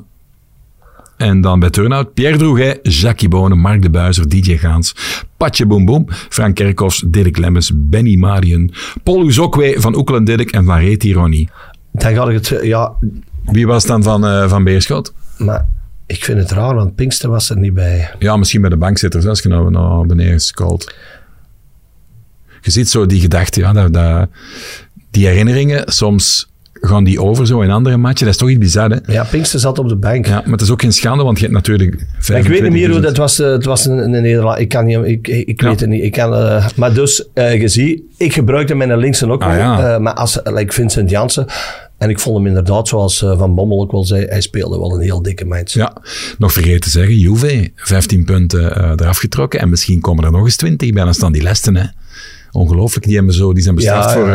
S1: En dan bij Turnout Pierre Droeget, Jackie Bonen, Mark de Buizer, DJ Gaans, Patje Boom Boom, Frank Kerkhoffs, Dirk Lemmens, Benny Marien, Paul Uzokwe van Oekel en Dirk en van Reet Ironie.
S2: Dan ga ik het... Ja,
S1: Wie was dan van, eh, van Beerschot?
S2: Maar ik vind het raar, want Pinkster was er niet bij.
S1: Ja, misschien bij de bankzitters, als je nou naar beneden scrolt. Je ziet zo die gedachten, ja, dat, dat, die herinneringen, soms gaan die over zo in andere matchen. Dat is toch iets bizar, hè?
S2: Ja, Pinkster zat op de bank.
S1: Ja, maar het is ook geen schande, want je hebt natuurlijk...
S2: Ik weet niet meer hoe
S1: 25.000.
S2: dat was. eh, Het was een, een nederlaag. Ik kan niet, ik, ik,
S1: Ja.
S2: weet het niet. Ik kan, eh, maar dus, eh, je ziet, ik gebruikte mijn linkse ook
S1: Ah, ja.
S2: maar als like Vincent Jansen. En ik vond hem inderdaad, zoals eh, Van Bommel ook wel zei, hij speelde wel een heel dikke match.
S1: Ja, nog vergeten te zeggen, Juve, 15 punten eh, eraf getrokken en misschien komen er nog eens 20 bij, staan die lesten, hè. Ongelooflijk, die, hebben zo, die zijn bestraft
S2: Ja,
S1: voor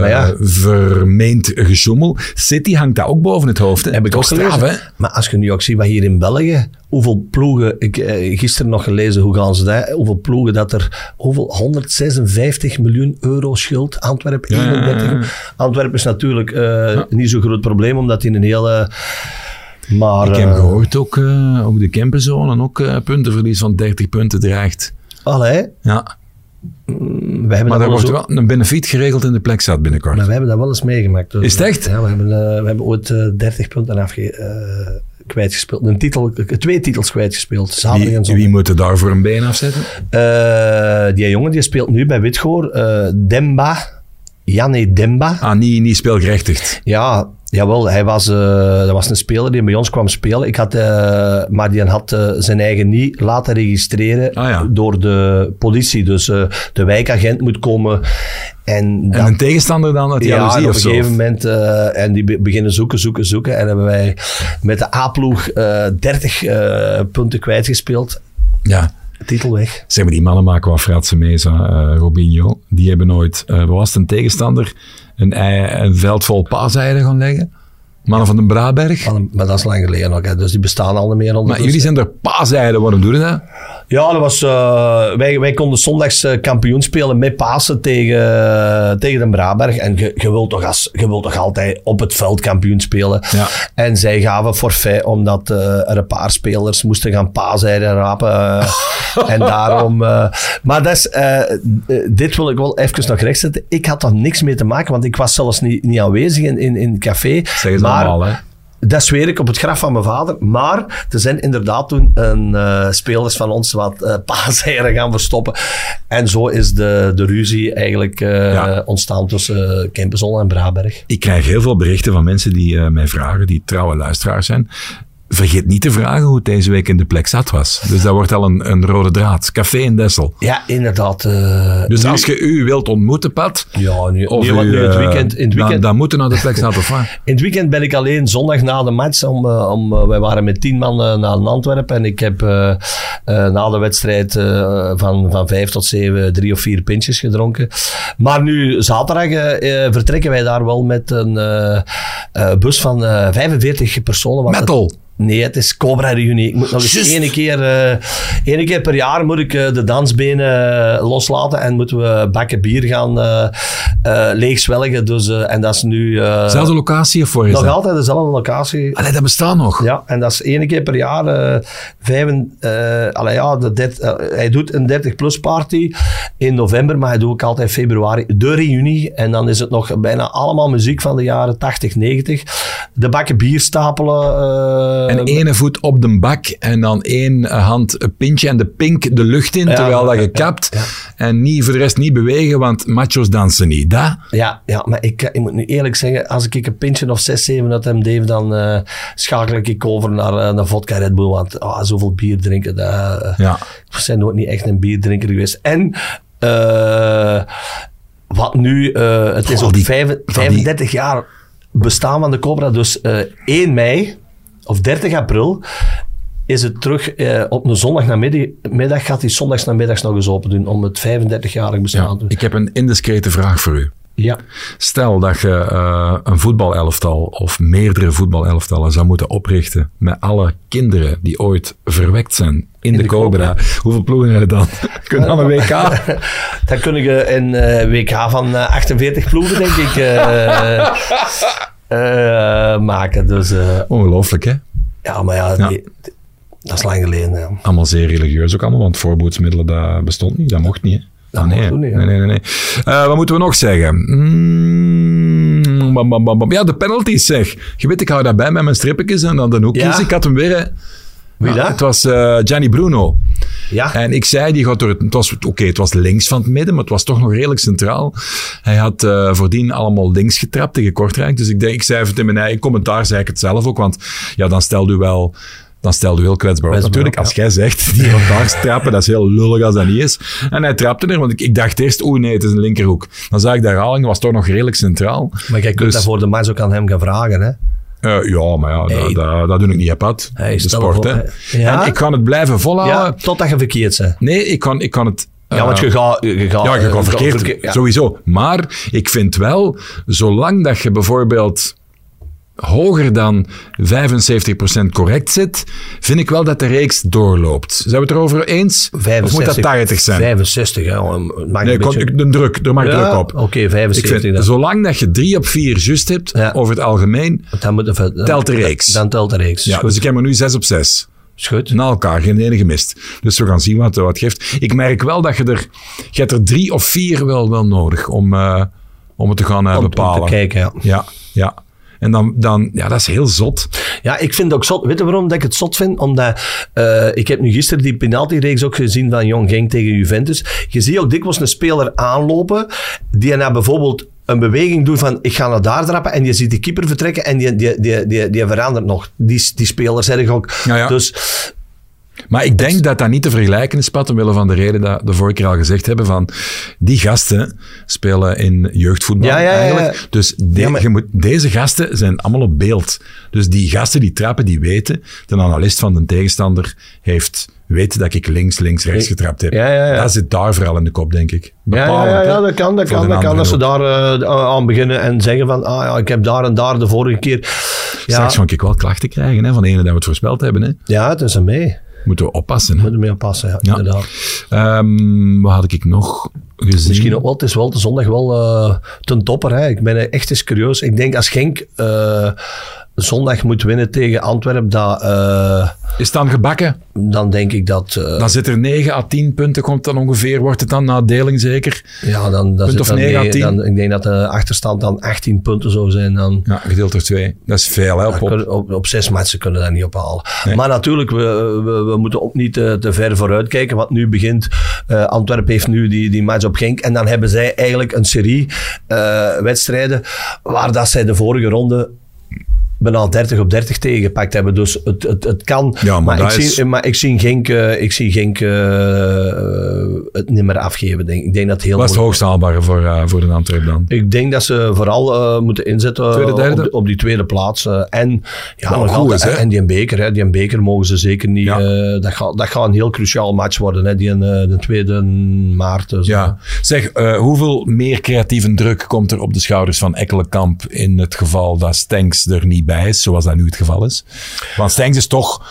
S2: Maar ja.
S1: vermeend gesjoemel. City hangt daar ook boven het hoofd. Hè.
S2: Heb ik ook
S1: straf, hè?
S2: Maar als je nu ook ziet wat hier in België, hoeveel ploegen, ik eh, gisteren nog gelezen, hoe gaan ze dat, hoeveel ploegen dat er, hoeveel, 156 miljoen euro schuld, Antwerpen
S1: Ja, ja, ja,
S2: 31. Antwerpen is natuurlijk eh, niet zo'n groot probleem, omdat die een hele, maar...
S1: Ik heb
S2: eh,
S1: gehoord ook, ook de Kempenzone ook puntenverlies van 30 punten dreigt.
S2: Allee,
S1: Ja,
S2: we hebben,
S1: maar er
S2: wel
S1: wordt wel een benefiet geregeld in de plek staat binnenkort.
S2: maar we hebben dat wel eens meegemaakt. Dus,
S1: Is het echt?
S2: Ja, we hebben, eh, we hebben ooit eh, 30 punten afge, eh, kwijtgespeeld. Een titel, twee titels kwijtgespeeld. Zaterdag en
S1: Wie,
S2: zondag.
S1: wie moet er daarvoor een been afzetten?
S2: Eh, die jongen die speelt nu bij Witgoor. eh, Demba. Janne Demba.
S1: Ah, niet, niet speelgerechtigd.
S2: Ja, jawel. Hij was, eh, dat was een speler die bij ons kwam spelen. Ik had, eh, maar die had eh, zijn eigen niet laten registreren
S1: Ah, ja.
S2: door de politie. Dus de wijkagent moet komen. En,
S1: En
S2: dan-
S1: een tegenstander dan uit
S2: ja, op een
S1: zo?
S2: gegeven moment, en die be- beginnen zoeken, zoeken, zoeken. En hebben wij met de A-ploeg eh 30 eh, punten kwijtgespeeld.
S1: Ja.
S2: Titel weg.
S1: Zeg maar, die mannen maken wat fratse Mesa, eh Robinho. Die hebben nooit, was het, een tegenstander, een, ei- een veld vol paaseieren gaan leggen. Mannen van den Braberg.
S2: Maar dat is lang geleden ook, hè. dus die bestaan al niet meer.
S1: Maar jullie zijn er paaseieren, waarom doen dat?
S2: Ja, dat was, eh, wij, wij konden zondags eh, kampioen spelen met Pasen tegen, tegen de Braberg. En je, wilt toch als, je wilt toch altijd op het veld kampioen spelen.
S1: Ja.
S2: En zij gaven forfait omdat eh, er een paar spelers moesten gaan paaseieren rapen. eh, en daarom... eh, maar dat is, eh, eh, dit wil ik wel even nog rechtzetten. Ik had daar niks mee te maken, want ik was zelfs niet, niet aanwezig in, in, in het café.
S1: Zeggen ze
S2: maar,
S1: allemaal, hè?
S2: Dat zweer ik op het graf van mijn vader. Maar er zijn inderdaad toen een, eh, spelers van ons wat uh, paaseieren gaan verstoppen. En zo is de, de ruzie eigenlijk eh,
S1: Ja.
S2: ontstaan tussen uh, Kempenzon en Braberg.
S1: Ik krijg heel veel berichten van mensen die mij vragen, die trouwe luisteraars zijn. Vergeet niet te vragen hoe het deze week in de plek zat was. Dus dat wordt al een, een rode draad. Café in Dessel.
S2: Ja, inderdaad. eh,
S1: Dus
S2: nu-
S1: als je u wilt ontmoeten, Pat,
S2: Ja, nu,
S1: of
S2: nee, want
S1: u,
S2: nu het
S1: eh,
S2: weekend, in het weekend
S1: dan moet er naar de plek staan, of wat?
S2: In het weekend ben ik alleen zondag na de match. Om, eh, om, wij waren met tien man naar Antwerpen. En ik heb na de wedstrijd van, van vijf tot zeven drie of vier pintjes gedronken. Maar nu zaterdag vertrekken wij daar wel met een bus van eh 45 personen. het-
S1: Metal.
S2: Nee, het is Cobra Reunie. Ik moet nog eens één keer, één keer per jaar moet ik eh, de dansbenen eh, loslaten en moeten we bakken bier gaan eh, leegzwelgen. Dus, en dat is nu
S1: Zelfde locatie voor is
S2: nog
S1: dat?
S2: altijd dezelfde locatie.
S1: Allee, dat bestaat nog.
S2: Ja, en dat is één keer per jaar. eh, allee, ja, de hij doet een 30-plus party in november, maar hij doet ook altijd februari de reunie. En dan is het nog bijna allemaal muziek van de jaren 80, 90. De bakken bier stapelen. Eh,
S1: En ene voet op de bak en dan één hand een pintje en de pink de lucht in, terwijl dat je kapt. En niet, voor de rest niet bewegen, want machos dansen niet. Dat?
S2: Ja, ja, maar ik, ik moet nu eerlijk zeggen, als ik een pintje of 6, 7 uit hem deed, dan eh, schakel ik over naar eh, naar vodka Red Bull. Want ah, zoveel bier drinken, dat, eh,
S1: Ja.
S2: ik ben nooit niet echt een bierdrinker geweest. En eh, wat nu, eh, het is
S1: Oh, die-
S2: vijf-
S1: die-
S2: 35 jaar bestaan van de Cobra. Dus eh 1 mei of 30 april is het terug eh, op een zondagnamiddag. Gaat hij zondagsnamiddags nog eens open doen om het 35-jarig bestaan
S1: Ja.
S2: te doen.
S1: Ik heb een indiscrete vraag voor u.
S2: Ja.
S1: Stel dat je eh, een voetbalelftal of meerdere voetbalelftallen zou moeten oprichten met alle kinderen die ooit verwekt zijn in, de,
S2: de
S1: Cobra. Hoeveel ploegen heb je dan? Kun je dan een WK?
S2: Dan kun je een eh, WK van eh, 48 ploegen, denk ik, eh, eh, maken. Dus eh,
S1: Ongelooflijk, hè?
S2: ja, maar ja,
S1: Ja.
S2: die- dat is lang geleden. Ja.
S1: Allemaal zeer religieus ook allemaal, want voorboedsmiddelen dat bestond niet. Dat mocht niet, hè?
S2: Dat
S1: Ah, nee,
S2: niet,
S1: nee, nee, nee, nee. Eh, wat moeten we nog zeggen? Mm, bam, bam, bam, bam. Ja, de penalties zeg. Je weet, ik hou daarbij met mijn strippetjes en dan de hoekjes.
S2: Ja.
S1: Ik had hem weer...
S2: Wie
S1: Ja,
S2: dat?
S1: Het was eh, Gianni Bruno.
S2: Ja.
S1: En ik zei, die gaat door het... het was, Oké, het was links van het midden, maar het was toch nog redelijk centraal. Hij had eh, voordien allemaal links getrapt tegen Kortrijk. Dus ik, denk, ik zei even in mijn eigen commentaar, zei ik het zelf ook. Want ja, dan stelde u wel... Dan stelde u heel kwetsbaar op. Natuurlijk, als jij zegt, die gaat daar trappen, dat is heel lullig als dat niet is. En hij trapte er, want ik, ik dacht eerst, oeh nee, het is een linkerhoek. Dan zag ik de herhaling, was toch nog redelijk centraal.
S2: Maar jij kunt
S1: Dus-
S2: dat voor de match ook aan hem gaan vragen. Hè?
S1: Eh, ja, maar ja,
S2: Hey.
S1: dat, dat, dat doe ik niet pad.
S2: Hey,
S1: de sport, hè.
S2: Ja?
S1: En ik kan het blijven volhouden.
S2: Ja, totdat je verkeerd bent.
S1: Nee, ik kan, ik kan het...
S2: Ja, want
S1: eh,
S2: je gaat... Je gaat
S1: Ja, je kan verkeerd,
S2: ja.
S1: sowieso. Maar ik vind wel, zolang dat je bijvoorbeeld hoger dan 75% correct zit, vind ik wel dat de reeks doorloopt. Zijn we het erover eens? of moet dat 80 zijn?
S2: 65, hè. Het maakt
S1: nee,
S2: een
S1: kon,
S2: beetje...
S1: druk, er mag
S2: Ja,
S1: druk op.
S2: Oké,
S1: Ik
S2: 75
S1: vind,
S2: dan.
S1: zolang dat je 3 op 4 juist hebt,
S2: Ja.
S1: over het algemeen,
S2: Dan moet even- dan-
S1: telt de reeks.
S2: Dan telt de reeks.
S1: ja, dus ik heb er nu 6 op 6.
S2: Is goed.
S1: Na elkaar, geen ene gemist. Dus we gaan zien wat wat geeft. Ik merk wel dat je er, je hebt er drie of vier wel, wel nodig om, eh, om het te gaan eh,
S2: Om- om
S1: bepalen.
S2: te kijken, ja.
S1: Ja, ja. En dan, dan, ja, dat is heel zot.
S2: Ja, ik vind het ook zot. Weet je waarom dat ik het zot vind? Omdat eh, ik heb nu gisteren die penaltyreeks ook gezien van Jong Genk tegen Juventus. Je ziet ook dikwijls een speler aanlopen die nou bijvoorbeeld een beweging doet van ik ga naar daar trappen en je ziet die keeper vertrekken en die, die, die, die, die verandert nog. Die, die speler zeg ik ook.
S1: Ja, ja.
S2: Dus
S1: Maar ik denk dat dat niet te vergelijken is, Pat, omwille van de reden dat we de vorige keer al gezegd hebben van die gasten spelen in jeugdvoetbal
S2: Ja, ja,
S1: eigenlijk. Dus de-
S2: Ja, maar-
S1: je moet, deze gasten zijn allemaal op beeld. Dus die gasten die trappen, die weten, de analist van de tegenstander heeft weet dat ik links, links, rechts getrapt heb.
S2: Ja, ja, ja.
S1: Dat zit daar vooral in de kop, denk ik.
S2: Ja, ja,
S1: Bepalend,
S2: ja,
S1: hè,
S2: ja, dat kan. Dat kan, dat kan dat ze daar eh, aan beginnen en zeggen van ah ja, ik heb daar en daar de vorige keer. Ja,
S1: Straks ga ik wel klachten krijgen hè, van de ene dat we het voorspeld hebben. Hè.
S2: ja het is een mee.
S1: Moeten we oppassen. Hè.
S2: Moet er mee oppassen, ja,
S1: Ja.
S2: inderdaad.
S1: Ehm, wat had ik nog gezien?
S2: Misschien ook wel, het is wel de zondag wel eh, ten topper. Hè. Ik ben echt eens curieus. Ik denk als Genk eh, zondag moet winnen tegen Antwerpen, dat, eh,
S1: Is het dan gebakken?
S2: dan denk ik dat... eh,
S1: Dan zit er 9 à 10 punten, komt dan ongeveer, wordt het dan na deling zeker?
S2: ja, dan, dan
S1: punt of
S2: dan
S1: negen à
S2: nee,
S1: tien?
S2: dan, Ik denk dat de achterstand dan 18 punten zou zijn. Dan,
S1: Ja, gedeeld door 2. Dat is veel, hè, op, op.
S2: Op, op zes matchen kunnen we dat niet ophalen. Maar natuurlijk, we, we, we moeten ook niet te, te ver vooruit kijken. Want nu begint, eh Antwerpen heeft nu die, die match op Genk. En dan hebben zij eigenlijk een serie eh, wedstrijden waar dat zij de vorige ronde bijna 30 op 30 tegengepakt hebben. Dus het, het, het kan.
S1: Ja, maar
S2: ik, zie, maar ik zie Genk, eh, ik zie Genk eh, het niet meer afgeven. Denk. ik. Denk dat heel
S1: Wat is het hoogst haalbare voor, eh, voor de Antwerp dan?
S2: ik denk dat ze vooral eh, moeten inzetten
S1: Tweede,
S2: op, die- op die tweede plaats. eh, en, ja, nog
S1: goed is,
S2: en die beker, hè, die beker mogen ze zeker niet.
S1: Ja.
S2: eh, dat, gaat, dat gaat een heel cruciaal match worden, hè, die, eh, de tweede maart. Dus,
S1: Ja. Zeg, eh, hoeveel meer creatieve druk komt er op de schouders van Ekkelenkamp in het geval dat Stenks er niet bij is, zoals dat nu het geval is. Want Stengs is toch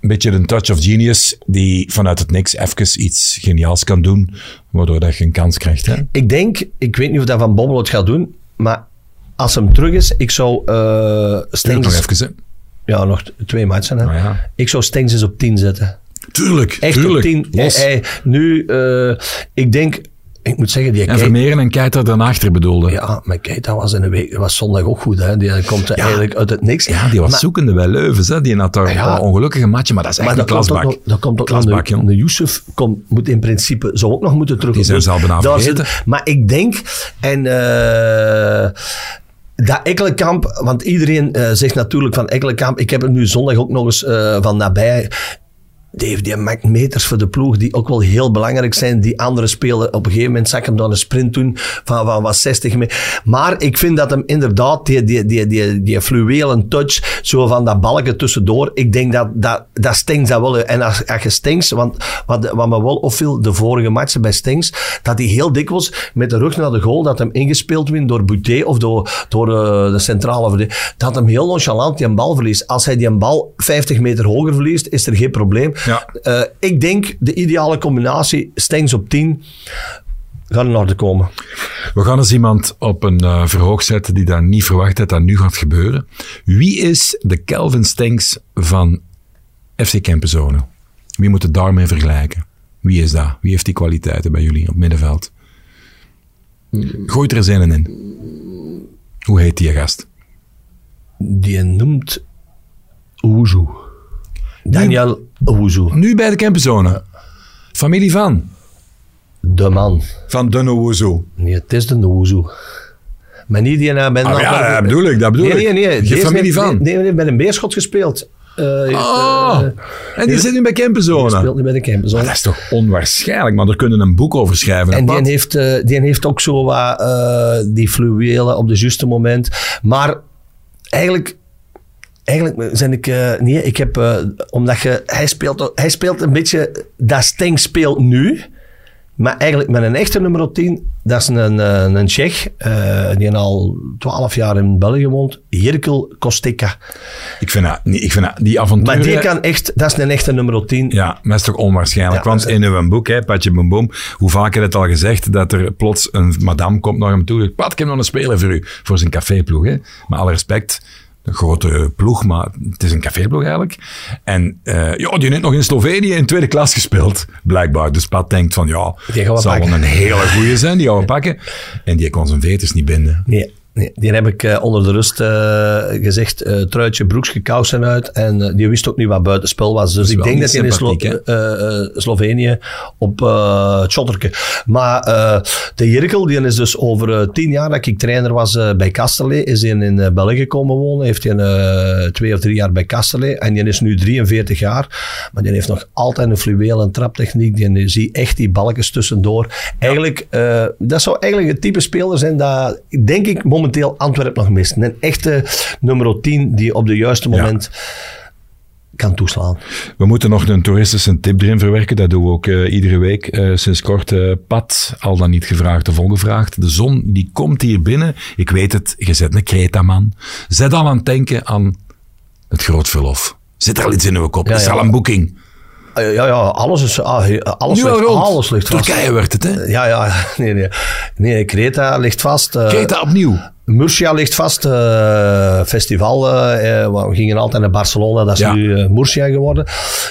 S1: een beetje een touch of genius die vanuit het niks even iets geniaals kan doen, waardoor dat je een kans krijgt. Hè?
S2: Ik denk, ik weet niet of dat Van Bommel het gaat doen, maar als hem terug is, ik zou uh, Stengs...
S1: nog even, hè.
S2: Ja, nog twee matchen. Hè.
S1: Ja.
S2: Ik zou Stengs eens op 10 zetten.
S1: Tuurlijk,
S2: Echt
S1: tuurlijk.
S2: op 10.
S1: Los.
S2: Hij- hij- nu, eh, ik denk, ik moet zeggen, die
S1: en
S2: Keita-
S1: Vermeeren en Keiter daarachter bedoelde.
S2: Ja, maar Keita was in de week, was zondag ook goed. Hè. Die komt eigenlijk uit het niks.
S1: Ja, die was
S2: Maar-
S1: zoekende bij Leuvens. Hè. Die had daar
S2: Ja.
S1: een ongelukkige matje, maar dat is echt
S2: Maar
S1: een
S2: dat komt ook
S1: klasbak.
S2: dat komt ook
S1: Klasbak,
S2: nog. De, Youssef komt, moet in principe, zou ook nog moeten terug.
S1: Die zijn ze al bijna vergeten.
S2: maar ik denk, en eh dat Ekkelenkamp, want iedereen eh, zegt natuurlijk van Ekkelenkamp, ik heb het nu zondag ook nog eens eh, van nabij. Die, die maakt meters voor de ploeg die ook wel heel belangrijk zijn. Die andere spelen. Op een gegeven moment zag ik hem dan een sprint doen van, van wat 60 meter. Maar ik vind dat hem inderdaad die, die, die, die, die fluwelen touch, zo van dat balken tussendoor. Ik denk dat, dat, dat Stengs dat wel. En als, als je Stengs, want wat, wat me wel opviel de vorige matchen bij Stengs, dat hij heel dikwijls met de rug naar de goal, dat hem ingespeeld werd door Boutet of door, door eh, de centrale verdediger, dat hem heel nonchalant die een bal verliest. Als hij die een bal 50 meter hoger verliest, is er geen probleem.
S1: Ja.
S2: Eh, ik denk de ideale combinatie, Stengs op 10, gaat in orde komen.
S1: We gaan eens iemand op een eh, verhoog zetten die dat niet verwacht had dat nu gaat gebeuren. Wie is de Kelvin Stenks van FC Kempenzone? Wie moet het daarmee vergelijken? Wie is dat? Wie heeft die kwaliteiten bij jullie op middenveld? Gooi er eens een in. Hoe heet die gast?
S2: Die noemt Oezu. Daniel Oezu.
S1: Nu bij de Kempenzone. Familie van?
S2: De man.
S1: Van Dunne Woezo.
S2: Nee, het is de Oezu. Maar niet die naar bij
S1: Ah, ja, dat bedoel ik, dat bedoel
S2: nee, nee,
S1: ik.
S2: nee.
S1: Je
S2: Die
S1: familie
S2: met-
S1: van?
S2: Nee, nee, bij een beerschot gespeeld. Eh,
S1: Oh,
S2: eh,
S1: en die zit nu bij
S2: die
S1: Kempenzone.
S2: speelt nu bij de Campus.
S1: Maar dat is toch onwaarschijnlijk, maar daar kunnen een boek over schrijven.
S2: En die heeft, eh, die heeft ook zo wat die fluwelen op de juiste moment. Maar eigenlijk, eigenlijk zijn ik... eh, nee, ik heb... eh, omdat je... Hij speelt, hij speelt een beetje... Dat Steng speelt nu. Maar eigenlijk met een echte nummer 10, dat is een, een, een Tsjech, eh, die al 12 jaar in België woont, Jirkel Kostika.
S1: Ik vind dat, ik vind dat, die avonturen...
S2: Maar die kan echt, dat is een echte nummer 10.
S1: Ja, maar dat is toch onwaarschijnlijk.
S2: Ja,
S1: Want in uw boek, hè, Patje Boom Boom, hoe vaak heb je het al gezegd, dat er plots een madame komt naar hem toe. Pat, ik heb nog een speler voor u. Voor zijn caféploeg. Hè. Met alle respect, een grote ploeg, maar het is een caféploeg eigenlijk. En eh, ja, die heeft nog in Slovenië in tweede klas gespeeld, blijkbaar. Dus Pat denkt van, ja, het zal wel een hele goeie zijn, die gaan we pakken. En die kon zijn veters niet binden.
S2: Nee, nee, die heb ik eh, onder de rust eh, gezegd. eh, truitje, broekje, kousen uit. En die wist ook niet wat buitenspel was. Dus ik denk dat hij in Slo- Slovenië op het shotterke. Maar de Jirkel, die is dus over tien jaar dat ik trainer was bij Kasterlee, is in eh, België komen wonen. Heeft hij twee of drie jaar bij Kasterlee. En die is nu 43 jaar. Maar die heeft nog altijd een fluwelen traptechniek. Die zie echt die balkjes tussendoor. Eigenlijk, dat zou eigenlijk het type speler zijn dat, denk ik, momenteel Antwerpen nog mist. Een echte nummer 10 die op de juiste moment kan toeslaan.
S1: We moeten nog een toeristische tip erin verwerken. Dat doen we ook eh, iedere week. Eh, sinds kort eh, pad, al dan niet gevraagd of ongevraagd. De zon die komt hier binnen. Ik weet het, je zet een Creta-man. Zet al aan het denken aan het groot verlof. Zit er al iets in uw kop?
S2: Ja,
S1: is
S2: ja.
S1: al een boeking?
S2: Eh, ja, ja, alles is... ah, alles,
S1: Nu
S2: ligt,
S1: rond.
S2: alles ligt vast.
S1: Turkije werd het, hè?
S2: Ja, ja. Nee, nee. Nee, Kreta ligt vast. eh,
S1: Creta opnieuw.
S2: Murcia ligt vast. eh, festival. eh, eh, we gingen altijd naar Barcelona. Dat is
S1: Ja.
S2: nu eh, Murcia geworden.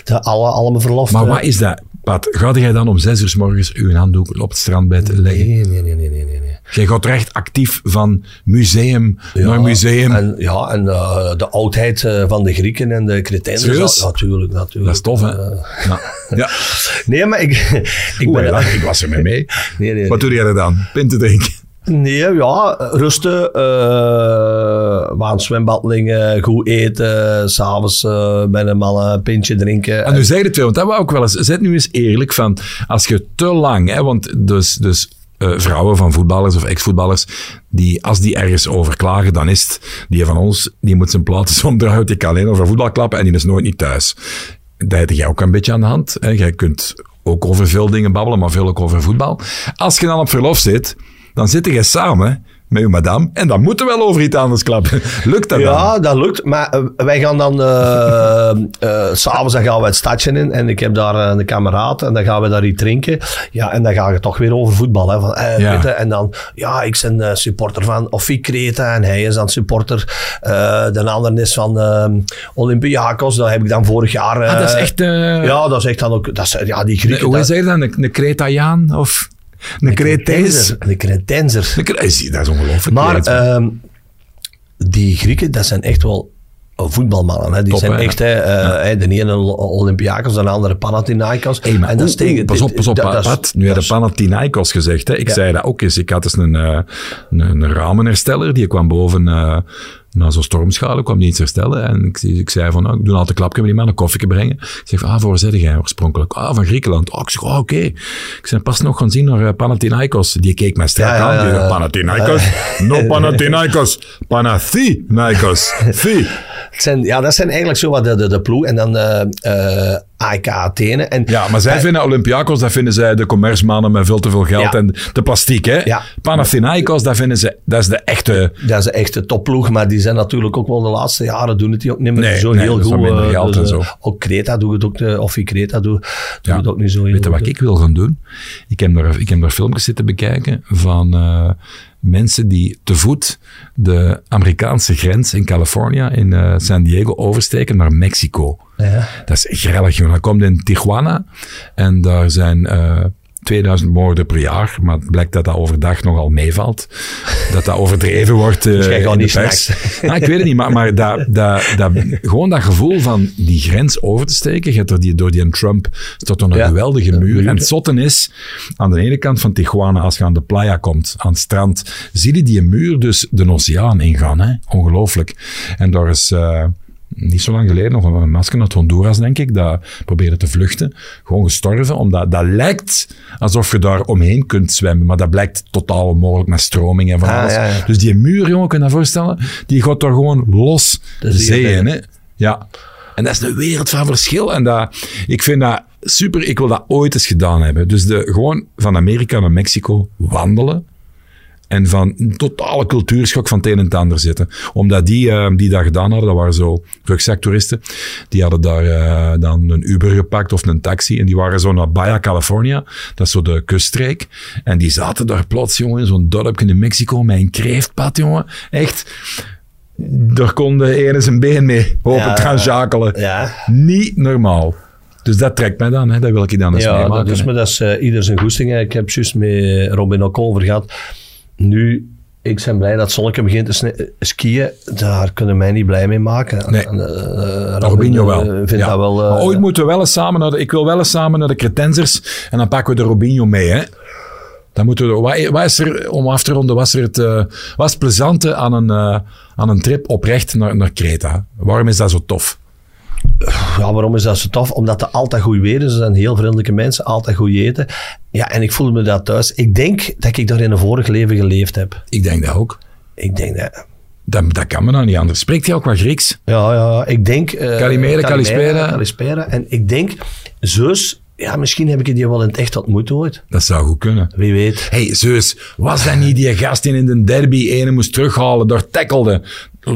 S2: De, alle, allemaal verlof.
S1: Maar
S2: eh.
S1: wat is dat? Pat, ga jij dan om zes uur 's morgens uw handdoek op het strandbed leggen?
S2: Nee, nee, nee, nee, nee, nee.
S1: Jij gaat recht actief van museum naar museum.
S2: En, ja, en eh, de oudheid eh, van de Grieken en de Cretens.
S1: Serieus?
S2: Natuurlijk, natuurlijk.
S1: dat is tof, hè?
S2: Eh,
S1: ja. ja.
S2: nee, maar ik, ik
S1: Oeh,
S2: ben...
S1: ik was er mee mee.
S2: Nee, nee,
S1: Wat doe jij er dan? Pinten drinken?
S2: Nee, ja, rusten, eh we gaan zwembad liggen, goed eten, s'avonds eh met een man een pintje drinken.
S1: En nu zeg je het wel, want dat wou ik wel eens. Zet nu eens eerlijk van, als je te lang, hè, want dus, dus eh, vrouwen van voetballers of ex-voetballers, die, als die ergens over klagen, dan is het, die van ons, die moet zijn platen omdraaien, die kan alleen over voetbal klappen en die is nooit niet thuis. Dat heb jij ook een beetje aan de hand. Hè. Jij kunt ook over veel dingen babbelen, maar veel ook over voetbal. Als je dan op verlof zit, dan zit je samen met uw madame. En dan moeten we wel over iets anders klappen. Lukt dat dan?
S2: Ja, dat lukt. Maar eh, wij gaan dan... eh eh, S'avonds dan gaan we het stadje in. En ik heb daar een kameraad. En dan gaan we daar iets drinken. Ja, en dan gaat het toch weer over voetbal. Hè, van, eh,
S1: Ja.
S2: weet je, en dan... Ja, ik ben eh, supporter van Offi Kreta. En hij is dan supporter. eh, de ander is van Olympiakos. Dat heb ik dan vorig jaar...
S1: Ah, dat is
S2: eh,
S1: echt...
S2: Ja, dat is echt dan ook... Dat is, ja, die
S1: een-
S2: Grieken...
S1: hoe zeg je dat? Een, een Cretaiaan? Of
S2: De Cretenser.
S1: Een Cre- Zie, Dat is ongelooflijk.
S2: Maar ehm, die Grieken, dat zijn echt wel voetbalmannen. Hè. Die
S1: Top,
S2: zijn echt, hè, eh, hè, de ene Olympiakos, de andere Panathinaikos.
S1: Hey,
S2: en dat tegen-
S1: pas op, pas op,
S2: dat is-
S1: Pat. Nu heb je Panathinaikos gezegd. Hè. Ik
S2: Ja.
S1: zei dat ook eens. Ik had dus een, eh, een, een ramenhersteller, die kwam boven eh na zo'n stormschade, kwam die iets herstellen. En ik, ik zei van, nou, ik doe altijd een klapje met die man, een koffie brengen. Ik zeg van, ah, voor jij oorspronkelijk? Ah, van Griekenland. Oh, ik zeg, oh, oké. Ik zei, pas nog gaan zien naar eh, Panathinaikos. Die keek mij strak
S2: Ja, ja,
S1: aan. Die
S2: ja,
S1: zei,
S2: ja.
S1: Panathinaikos? No Panathinaikos. Panathinaikos. Thi.
S2: het zijn, ja, dat zijn eigenlijk zo wat de, de, de ploeg. En dan eh eh AEK Athene. En,
S1: Ja, maar zij vinden Olympiakos, dat vinden zij de commercemannen met veel te veel geld
S2: Ja.
S1: en de plastiek, hè?
S2: Ja.
S1: Panathinaikos, dat vinden ze, dat is de echte...
S2: Dat is de topploeg, maar die zijn natuurlijk ook wel de laatste jaren doen het die ook niet meer
S1: Nee,
S2: zo
S1: nee,
S2: heel goed.
S1: minder
S2: eh,
S1: geld en
S2: eh,
S1: zo.
S2: Ook Kreta doet het ook, of die Kreta doet, doet
S1: Ja.
S2: het ook niet zo heel
S1: Weet je wat ik wil gaan doen? Ik heb daar, ik heb daar filmpjes zitten bekijken van mensen die te voet de Amerikaanse grens in Californië, in eh, San Diego, oversteken naar Mexico.
S2: Ja.
S1: Dat is grillig, jongen. Dat komt in Tijuana en daar zijn eh 2000 moorden per jaar, maar het blijkt dat dat overdag nogal meevalt. Dat dat overdreven wordt
S2: Dus
S1: de
S2: niet
S1: pers. Ja, ik weet het niet, maar, maar dat, dat, dat, gewoon dat gevoel van die grens over te steken, je hebt er die, door die Trump er een
S2: Ja,
S1: geweldige muur, En het zotten is, aan de ene kant van Tijuana, als je aan de playa komt, aan het strand, zie je die muur dus de oceaan ingaan. Hè? Ongelooflijk. En daar is... eh, niet zo lang geleden nog een masker uit Honduras, denk ik, dat probeerde te vluchten. Gewoon gestorven, omdat dat lijkt alsof je daar omheen kunt zwemmen, maar dat blijkt totaal onmogelijk met stroming en van
S2: Ah,
S1: alles.
S2: ja, ja.
S1: Dus die muur, jongen, kun je dat voorstellen? Die gaat daar gewoon los de zee in. Hè? Ja. En dat is een wereld van verschil. En dat, ik vind dat super. Ik wil dat ooit eens gedaan hebben. Dus de, gewoon van Amerika naar Mexico wandelen. En van een totale cultuurschok van het een en het ander zitten. Omdat die, eh, die dat gedaan hadden, dat waren zo rugzaktoeristen. Die hadden daar eh, dan een Uber gepakt of een taxi. En die waren zo naar Baja California. Dat is zo de kuststreek. En die zaten daar plots, jongen, in zo'n dorpje in Mexico met een kreeftpad, jongen. Echt. Daar kon de ene zijn been mee open
S2: Ja,
S1: gaan schakelen.
S2: Ja.
S1: Niet normaal. Dus dat trekt mij dan, hè. dat wil ik dan eens
S2: Ja,
S1: meemaken.
S2: dat is, maar dat is eh, ieder zijn goesting. hè. Ik heb juist met Robin O'Connor gehad. Nu, ik ben blij dat Zonneke begint te sne- skiën. Daar kunnen mij niet blij mee maken.
S1: Nee.
S2: En, eh, Robin,
S1: Robinho wel.
S2: eh, vindt
S1: Ja.
S2: dat wel... eh,
S1: maar ooit moeten we wel eens samen naar de, ik wil wel eens samen naar de Cretensers en dan pakken we de Robinho mee. Hè. Dan moeten we, wat, wat is er, om af te ronden, was er het, eh, het plezante aan een, eh, aan een trip oprecht naar, naar Kreta? Waarom is dat zo tof?
S2: Ja, waarom is dat zo tof? Omdat er altijd goed weer is. Er zijn heel vriendelijke mensen, altijd goed eten. Ja, en ik voel me daar thuis. Ik denk dat ik daar in een vorig leven geleefd heb.
S1: Ik denk dat ook.
S2: Ik denk dat...
S1: Dat, dat kan me nou niet anders. Spreekt hij ook wat Grieks?
S2: Ja, ja, ik denk... eh,
S1: Calimere, Calispera.
S2: Calispera. En ik denk, zus... Ja, misschien heb ik die wel in het echt ontmoet ooit.
S1: Dat zou goed kunnen.
S2: Wie weet.
S1: hey, Zeus, was dat niet die gast die in de derby ene moest terughalen, door tackelde,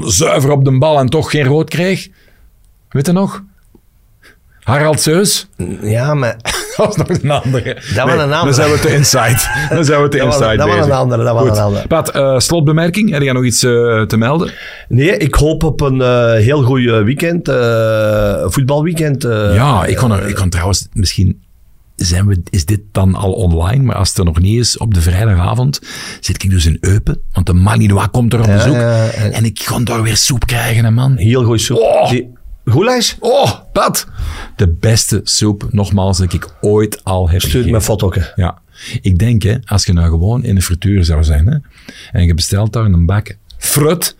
S1: zuiver op de bal en toch geen rood kreeg? Weet je nog? Harald Zeus?
S2: Ja, maar...
S1: Dat was nog een andere.
S2: Dat was een andere.
S1: Dan zijn we te inside. Dan zijn we te inside
S2: dat was een andere, dat was een andere.
S1: Pat, eh, slotbemerking. Heb jij nog iets eh, te melden?
S2: Nee, ik hoop op een eh, heel goed weekend. voetbalweekend.
S1: ja, ik kan, er, ik kan trouwens misschien... Zijn we, is dit dan al online? Maar als het er nog niet is, op de vrijdagavond zit ik dus in Eupen. Want de Malinois komt er op bezoek.
S2: ja, en-
S1: en ik ga daar weer soep krijgen, hè, man.
S2: Heel goed soep.
S1: Oh.
S2: Die- Goulash?
S1: Oh, Pat. De beste soep, nogmaals, dat ik ooit al heb
S2: Stuur fotoke.
S1: Ja. Ik denk, hè, als je nou gewoon in de frituur zou zijn, hè, en je bestelt daar een bak frut,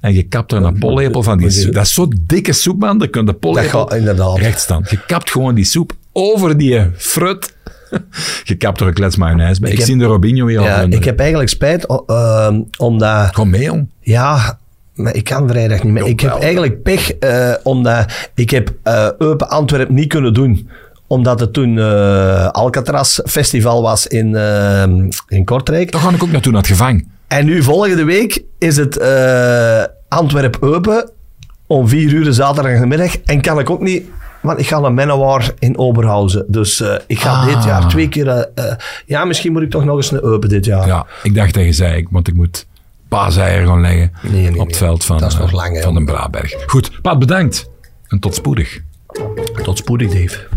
S1: en je kapt er een pollepel van die soep. Dat is zo dikke soep, man. Dan kun je de pollepel
S2: gaat inderdaad.
S1: recht staan. Je kapt gewoon die soep over die frut. Je kapt er een klets mayonaise bij. Ik,
S2: heb-
S1: zie de Robinho weer al
S2: Ja, ik heb eigenlijk spijt, o- ehm, omdat...
S1: Kom mee, jong.
S2: Ja, maar ik kan vrijdag niet meer. Ik heb eigenlijk pech, eh, omdat ik heb eh Eupen Antwerpen niet kunnen doen omdat het toen eh Alcatraz Festival was in, in Kortrijk.
S1: Daar ga ik ook naartoe, naar het gevang.
S2: En nu volgende week is het eh Antwerp Eupen om vier uur de zaterdagmiddag. En kan ik ook niet, want ik ga naar Manowar in Oberhausen. Dus eh, ik ga
S1: Ah.
S2: dit jaar twee keer... ja, misschien moet ik toch nog eens naar Eupen dit jaar.
S1: Ja, ik dacht dat je zei, ik- want ik moet paaseieren gaan leggen
S2: Nee, nee,
S1: op het veld van,
S2: Dat is nog
S1: eh,
S2: lang,
S1: van de. Braberg. Goed, Pat, bedankt. En tot spoedig.
S2: Tot spoedig, Dave.